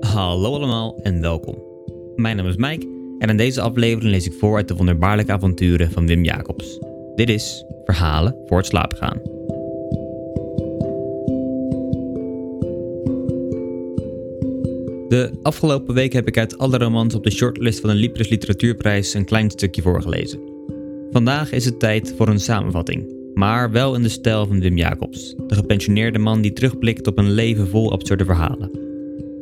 Hallo allemaal en welkom. Mijn naam is Mike en in deze aflevering lees ik voor uit de wonderbaarlijke avonturen van Wim Jacobs. Dit is Verhalen voor het slapen gaan. De afgelopen week heb ik uit alle romans op de shortlist van de Libris Literatuurprijs een klein stukje voorgelezen. Vandaag is het tijd voor een samenvatting, maar wel in de stijl van Wim Jacobs, de gepensioneerde man die terugblikt op een leven vol absurde verhalen.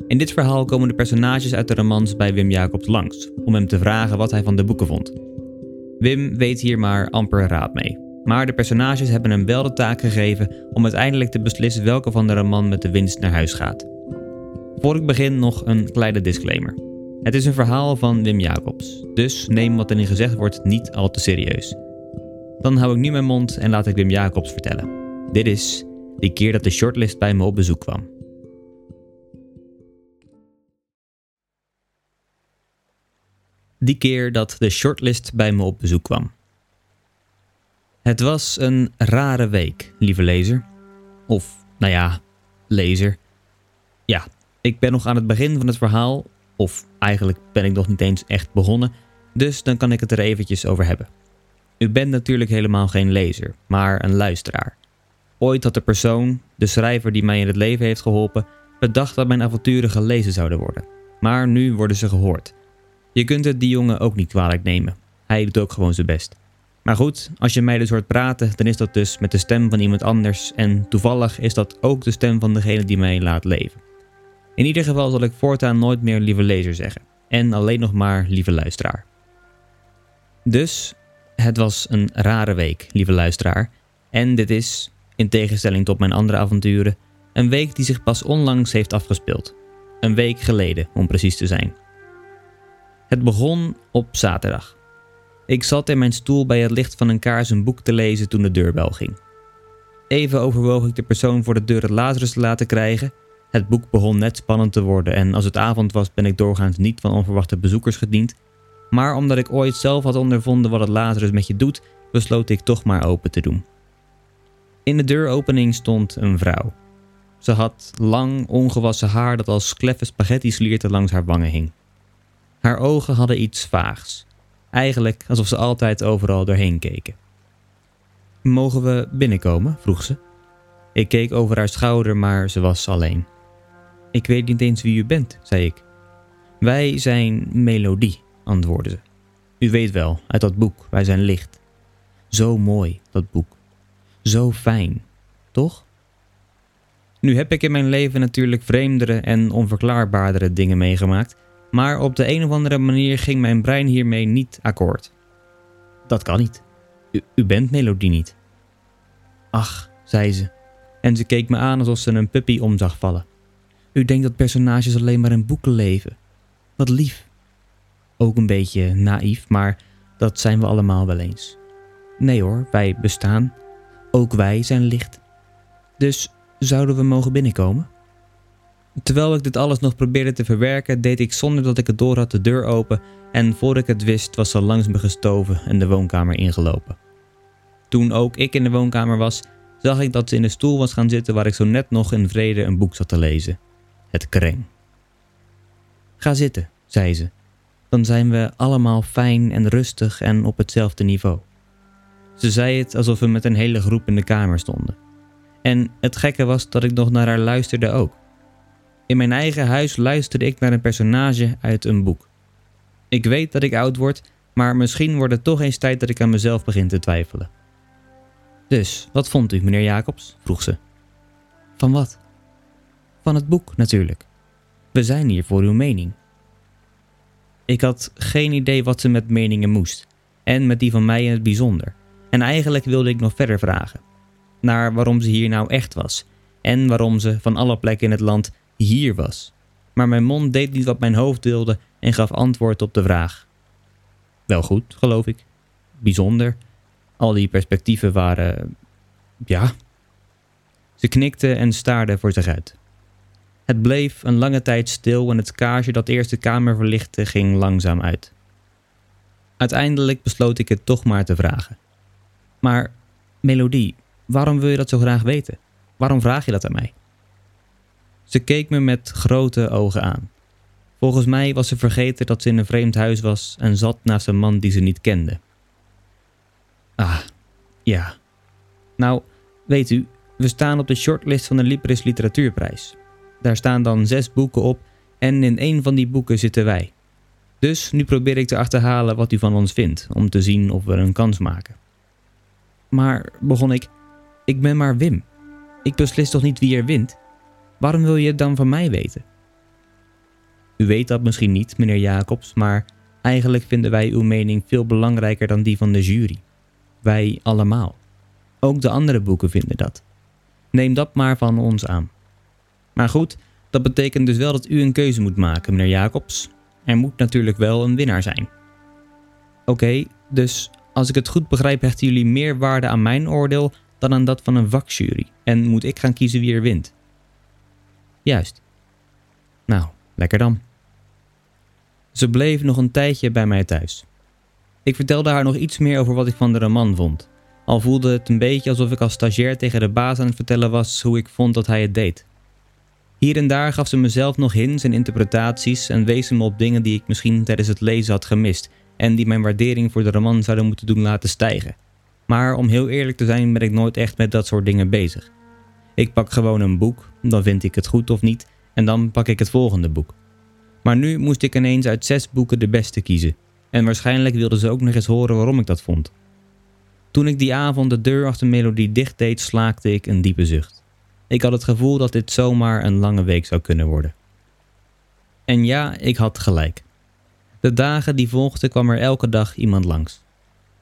In dit verhaal komen de personages uit de romans bij Wim Jacobs langs, om hem te vragen wat hij van de boeken vond. Wim weet hier maar amper raad mee, maar de personages hebben hem wel de taak gegeven om uiteindelijk te beslissen welke van de roman met de winst naar huis gaat. Voor ik begin nog een kleine disclaimer. Het is een verhaal van Wim Jacobs, dus neem wat erin gezegd wordt niet al te serieus. Dan hou ik nu mijn mond en laat ik Wim Jacobs vertellen. Dit is die keer dat de shortlist bij me op bezoek kwam. Die keer dat de shortlist bij me op bezoek kwam. Het was een rare week, lieve lezer. Of, nou ja, lezer. Ja, ik ben nog aan het begin van het verhaal, of eigenlijk ben ik nog niet eens echt begonnen, dus dan kan ik het er eventjes over hebben. U bent natuurlijk helemaal geen lezer, maar een luisteraar. Ooit had de persoon, de schrijver die mij in het leven heeft geholpen, bedacht dat mijn avonturen gelezen zouden worden. Maar nu worden ze gehoord. Je kunt het die jongen ook niet kwalijk nemen. Hij doet ook gewoon zijn best. Maar goed, als je mij dus hoort praten, dan is dat dus met de stem van iemand anders en toevallig is dat ook de stem van degene die mij laat leven. In ieder geval zal ik voortaan nooit meer lieve lezer zeggen en alleen nog maar lieve luisteraar. Dus, het was een rare week, lieve luisteraar, en dit is, in tegenstelling tot mijn andere avonturen, een week die zich pas onlangs heeft afgespeeld. Een week geleden, om precies te zijn. Het begon op zaterdag. Ik zat in mijn stoel bij het licht van een kaars een boek te lezen toen de deurbel ging. Even overwoog ik de persoon voor de deur het Lazarus te laten krijgen. Het boek begon net spannend te worden en als het avond was ben ik doorgaans niet van onverwachte bezoekers gediend. Maar omdat ik ooit zelf had ondervonden wat het Lazarus met je doet, besloot ik toch maar open te doen. In de deuropening stond een vrouw. Ze had lang, ongewassen haar dat als kleffe spaghetti slierten langs haar wangen hing. Haar ogen hadden iets vaags. Eigenlijk alsof ze altijd overal doorheen keken. Mogen we binnenkomen? vroeg ze. Ik keek over haar schouder, maar ze was alleen. Ik weet niet eens wie u bent, zei ik. Wij zijn Melodie, antwoordde ze. U weet wel, uit dat boek, wij zijn licht. Zo mooi, dat boek. Zo fijn, toch? Nu heb ik in mijn leven natuurlijk vreemdere en onverklaarbaardere dingen meegemaakt, maar op de een of andere manier ging mijn brein hiermee niet akkoord. Dat kan niet. U, bent Melodie niet. Ach, zei ze, en ze keek me aan alsof ze een puppy om zag vallen. U denkt dat personages alleen maar in boeken leven. Wat lief. Ook een beetje naïef, maar dat zijn we allemaal wel eens. Nee hoor, wij bestaan. Ook wij zijn licht. Dus zouden we mogen binnenkomen? Terwijl ik dit alles nog probeerde te verwerken, deed ik zonder dat ik het door had de deur open en voor ik het wist was ze langs me gestoven en de woonkamer ingelopen. Toen ook ik in de woonkamer was, zag ik dat ze in de stoel was gaan zitten waar ik zo net nog in vrede een boek zat te lezen. Het kreng. Ga zitten, zei ze. Dan zijn we allemaal fijn en rustig en op hetzelfde niveau. Ze zei het alsof we met een hele groep in de kamer stonden. En het gekke was dat ik nog naar haar luisterde ook. In mijn eigen huis luisterde ik naar een personage uit een boek. Ik weet dat ik oud word, maar misschien wordt het toch eens tijd dat ik aan mezelf begin te twijfelen. Dus, wat vond u, meneer Jacobs? vroeg ze. Van wat? Van het boek, natuurlijk. We zijn hier voor uw mening. Ik had geen idee wat ze met meningen moest, en met die van mij in het bijzonder. En eigenlijk wilde ik nog verder vragen. Naar waarom ze hier nou echt was, en waarom ze van alle plekken in het land hier was. Maar mijn mond deed niet wat mijn hoofd wilde en gaf antwoord op de vraag. Wel goed, geloof ik. Bijzonder. Al die perspectieven waren. ja. Ze knikte en staarde voor zich uit. Het bleef een lange tijd stil en het kaarsje dat eerst de kamer verlichtte ging langzaam uit. Uiteindelijk besloot ik het toch maar te vragen. Maar, Melodie, waarom wil je dat zo graag weten? Waarom vraag je dat aan mij? Ze keek me met grote ogen aan. Volgens mij was ze vergeten dat ze in een vreemd huis was en zat naast een man die ze niet kende. Ah, ja. Nou, weet u, we staan op de shortlist van de Libris Literatuurprijs. Daar staan dan zes boeken op en in een van die boeken zitten wij. Dus nu probeer ik te achterhalen wat u van ons vindt, om te zien of we een kans maken. Maar, begon ik, ik ben maar Wim. Ik beslis toch niet wie er wint? Waarom wil je het dan van mij weten? U weet dat misschien niet, meneer Jacobs, maar eigenlijk vinden wij uw mening veel belangrijker dan die van de jury. Wij allemaal. Ook de andere boeken vinden dat. Neem dat maar van ons aan. Maar goed, dat betekent dus wel dat u een keuze moet maken, meneer Jacobs. Er moet natuurlijk wel een winnaar zijn. Oké, dus als ik het goed begrijp, hechten jullie meer waarde aan mijn oordeel dan aan dat van een vakjury. En moet ik gaan kiezen wie er wint? Juist. Nou, lekker dan. Ze bleef nog een tijdje bij mij thuis. Ik vertelde haar nog iets meer over wat ik van de roman vond. Al voelde het een beetje alsof ik als stagiair tegen de baas aan het vertellen was hoe ik vond dat hij het deed. Hier en daar gaf ze mezelf nog hints en interpretaties en wees me op dingen die ik misschien tijdens het lezen had gemist en die mijn waardering voor de roman zouden moeten doen laten stijgen. Maar om heel eerlijk te zijn ben ik nooit echt met dat soort dingen bezig. Ik pak gewoon een boek, dan vind ik het goed of niet, en dan pak ik het volgende boek. Maar nu moest ik ineens uit zes boeken de beste kiezen, en waarschijnlijk wilden ze ook nog eens horen waarom ik dat vond. Toen ik die avond de deur achter Melodie dicht deed, slaakte ik een diepe zucht. Ik had het gevoel dat dit zomaar een lange week zou kunnen worden. En ja, ik had gelijk. De dagen die volgden kwam er elke dag iemand langs.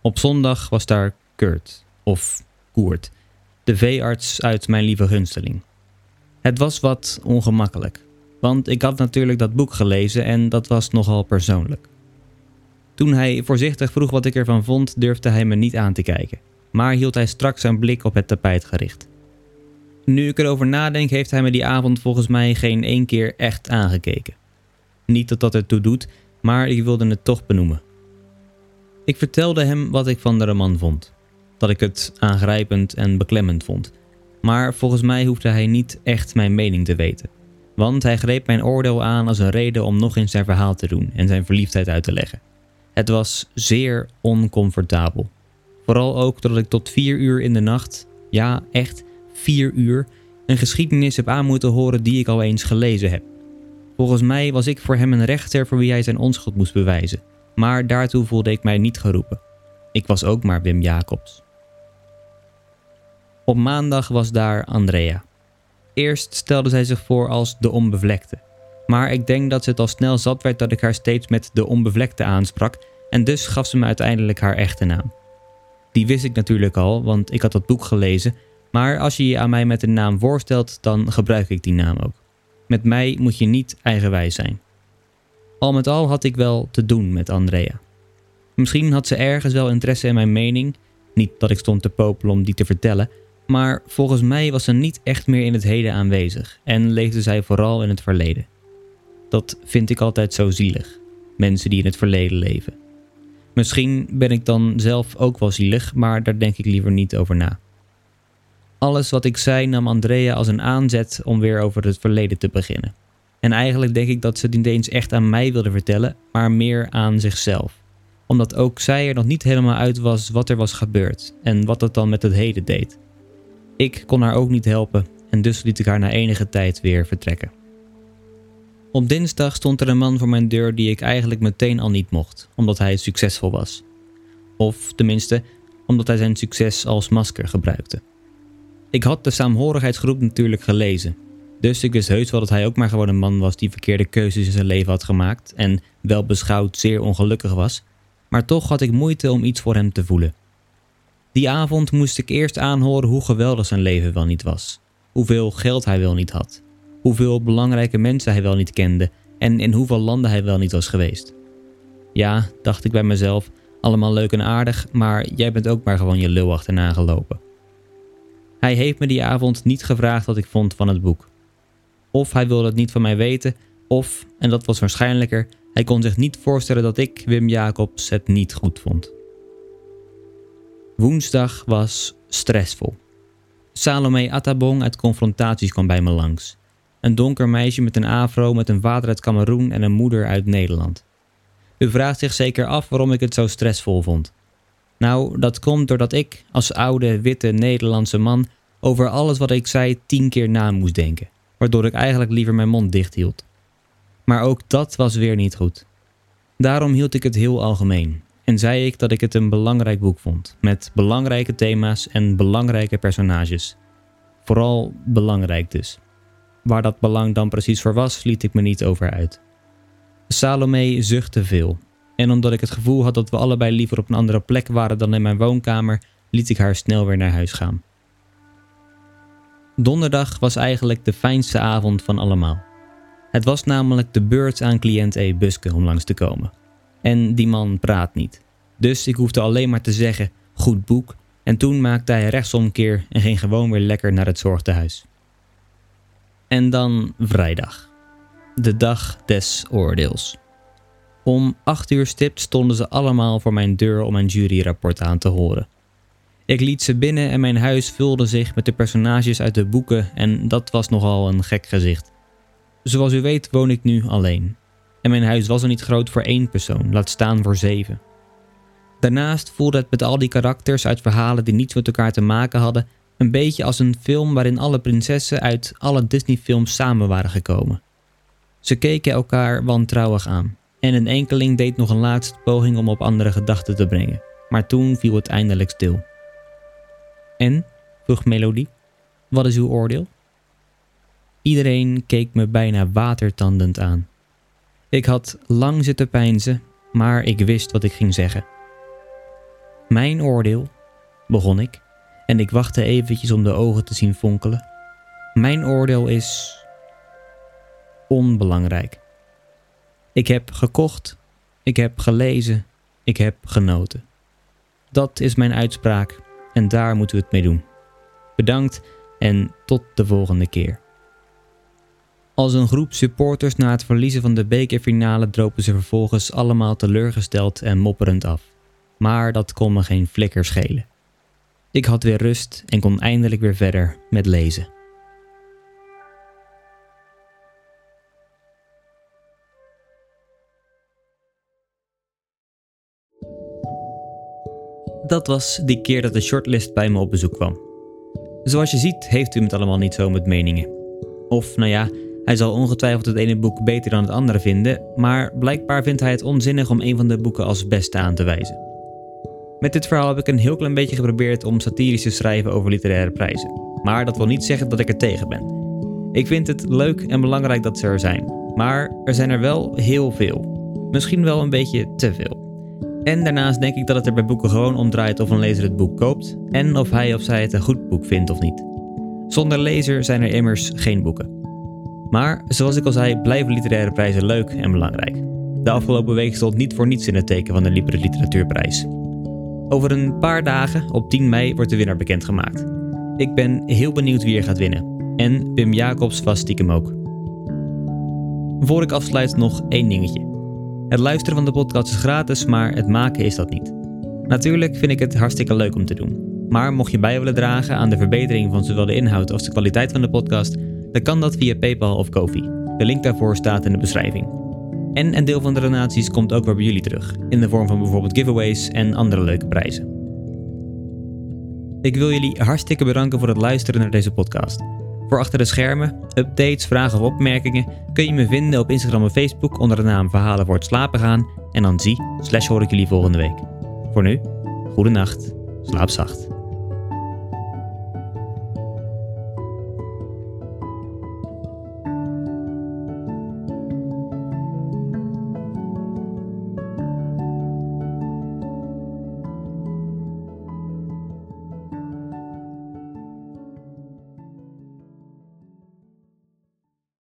Op zondag was daar Kurt, of Koert, de veearts uit Mijn Lieve Gunsteling. Het was wat ongemakkelijk, want ik had natuurlijk dat boek gelezen en dat was nogal persoonlijk. Toen hij voorzichtig vroeg wat ik ervan vond, durfde hij me niet aan te kijken, maar hield hij straks zijn blik op het tapijt gericht. Nu ik erover nadenk, heeft hij me die avond volgens mij geen één keer echt aangekeken. Niet dat dat ertoe doet, maar ik wilde het toch benoemen. Ik vertelde hem wat ik van de roman vond. Dat ik het aangrijpend en beklemmend vond. Maar volgens mij hoefde hij niet echt mijn mening te weten. Want hij greep mijn oordeel aan als een reden om nog eens zijn verhaal te doen en zijn verliefdheid uit te leggen. Het was zeer oncomfortabel. Vooral ook dat ik tot vier uur in de nacht, ja echt vier uur, een geschiedenis heb aan moeten horen die ik al eens gelezen heb. Volgens mij was ik voor hem een rechter voor wie hij zijn onschuld moest bewijzen, maar daartoe voelde ik mij niet geroepen. Ik was ook maar Wim Jacobs. Op maandag was daar Andrea. Eerst stelde zij zich voor als de onbevlekte, maar ik denk dat ze het al snel zat werd dat ik haar steeds met de onbevlekte aansprak en dus gaf ze me uiteindelijk haar echte naam. Die wist ik natuurlijk al, want ik had dat boek gelezen, maar als je je aan mij met een naam voorstelt, dan gebruik ik die naam ook. Met mij moet je niet eigenwijs zijn. Al met al had ik wel te doen met Andrea. Misschien had ze ergens wel interesse in mijn mening, niet dat ik stond te popelen om die te vertellen, maar volgens mij was ze niet echt meer in het heden aanwezig en leefde zij vooral in het verleden. Dat vind ik altijd zo zielig, mensen die in het verleden leven. Misschien ben ik dan zelf ook wel zielig, maar daar denk ik liever niet over na. Alles wat ik zei nam Andrea als een aanzet om weer over het verleden te beginnen. En eigenlijk denk ik dat ze het niet eens echt aan mij wilde vertellen, maar meer aan zichzelf. Omdat ook zij er nog niet helemaal uit was wat er was gebeurd en wat het dan met het heden deed. Ik kon haar ook niet helpen en dus liet ik haar na enige tijd weer vertrekken. Op dinsdag stond er een man voor mijn deur die ik eigenlijk meteen al niet mocht, omdat hij succesvol was. Of tenminste, omdat hij zijn succes als masker gebruikte. Ik had de saamhorigheidsgroep natuurlijk gelezen. Dus ik wist heus wel dat hij ook maar gewoon een man was die verkeerde keuzes in zijn leven had gemaakt en wel beschouwd zeer ongelukkig was. Maar toch had ik moeite om iets voor hem te voelen. Die avond moest ik eerst aanhoren hoe geweldig zijn leven wel niet was. Hoeveel geld hij wel niet had. Hoeveel belangrijke mensen hij wel niet kende en in hoeveel landen hij wel niet was geweest. Ja, dacht ik bij mezelf, allemaal leuk en aardig, maar jij bent ook maar gewoon je lul achterna gelopen. Hij heeft me die avond niet gevraagd wat ik vond van het boek. Of hij wilde het niet van mij weten, of, en dat was waarschijnlijker, hij kon zich niet voorstellen dat ik, Wim Jacobs, het niet goed vond. Woensdag was stressvol. Salome Attabong uit Confrontaties kwam bij me langs. Een donker meisje met een afro met een vader uit Cameroen en een moeder uit Nederland. U vraagt zich zeker af waarom ik het zo stressvol vond. Nou, dat komt doordat ik, als oude, witte Nederlandse man, over alles wat ik zei tien keer na moest denken, waardoor ik eigenlijk liever mijn mond dicht hield. Maar ook dat was weer niet goed. Daarom hield ik het heel algemeen en zei ik dat ik het een belangrijk boek vond, met belangrijke thema's en belangrijke personages. Vooral belangrijk dus. Waar dat belang dan precies voor was, liet ik me niet over uit. Salome zuchtte veel. En omdat ik het gevoel had dat we allebei liever op een andere plek waren dan in mijn woonkamer, liet ik haar snel weer naar huis gaan. Donderdag was eigenlijk de fijnste avond van allemaal. Het was namelijk de beurt aan cliënt E. Buske om langs te komen. En die man praat niet. Dus ik hoefde alleen maar te zeggen: goed boek. En toen maakte hij rechtsomkeer en ging gewoon weer lekker naar het zorgtehuis. En dan vrijdag. De dag des oordeels. Om acht uur stipt stonden ze allemaal voor mijn deur om mijn juryrapport aan te horen. Ik liet ze binnen en mijn huis vulde zich met de personages uit de boeken en dat was nogal een gek gezicht. Zoals u weet woon ik nu alleen. En mijn huis was er niet groot voor één persoon, laat staan voor zeven. Daarnaast voelde het met al die karakters uit verhalen die niets met elkaar te maken hadden, een beetje als een film waarin alle prinsessen uit alle Disney-films samen waren gekomen. Ze keken elkaar wantrouwig aan en een enkeling deed nog een laatste poging om op andere gedachten te brengen, maar toen viel het eindelijk stil. En, vroeg Melodie, wat is uw oordeel? Iedereen keek me bijna watertandend aan. Ik had lang zitten peinzen, maar ik wist wat ik ging zeggen. Mijn oordeel, begon ik, en ik wachtte eventjes om de ogen te zien fonkelen. Mijn oordeel is onbelangrijk. Ik heb gekocht, ik heb gelezen, ik heb genoten. Dat is mijn uitspraak en daar moeten we het mee doen. Bedankt en tot de volgende keer. Als een groep supporters na het verliezen van de bekerfinale dropen ze vervolgens allemaal teleurgesteld en mopperend af. Maar dat kon me geen flikker schelen. Ik had weer rust en kon eindelijk weer verder met lezen. Dat was die keer dat de shortlist bij me op bezoek kwam. Zoals je ziet heeft u het allemaal niet zo met meningen. Of nou ja, hij zal ongetwijfeld het ene boek beter dan het andere vinden, maar blijkbaar vindt hij het onzinnig om een van de boeken als beste aan te wijzen. Met dit verhaal heb ik een heel klein beetje geprobeerd om satirisch te schrijven over literaire prijzen. Maar dat wil niet zeggen dat ik er tegen ben. Ik vind het leuk en belangrijk dat ze er zijn. Maar er zijn er wel heel veel. Misschien wel een beetje te veel. En daarnaast denk ik dat het er bij boeken gewoon om draait of een lezer het boek koopt en of hij of zij het een goed boek vindt of niet. Zonder lezer zijn er immers geen boeken. Maar zoals ik al zei, blijven literaire prijzen leuk en belangrijk. De afgelopen week stond niet voor niets in het teken van de Libre Literatuurprijs. Over een paar dagen, op 10 mei, wordt de winnaar bekendgemaakt. Ik ben heel benieuwd wie er gaat winnen. En Wim Jacobs was stiekem ook. Voor ik afsluit nog één dingetje. Het luisteren van de podcast is gratis, maar het maken is dat niet. Natuurlijk vind ik het hartstikke leuk om te doen. Maar mocht je bij willen dragen aan de verbetering van zowel de inhoud als de kwaliteit van de podcast, dan kan dat via PayPal of Kofi. De link daarvoor staat in de beschrijving. En een deel van de donaties komt ook weer bij jullie terug, in de vorm van bijvoorbeeld giveaways en andere leuke prijzen. Ik wil jullie hartstikke bedanken voor het luisteren naar deze podcast. Voor achter de schermen, updates, vragen of opmerkingen kun je me vinden op Instagram en Facebook onder de naam Verhalen voor het slapen gaan. En dan zie, slash hoor ik jullie volgende week. Voor nu, goede nacht, slaap zacht.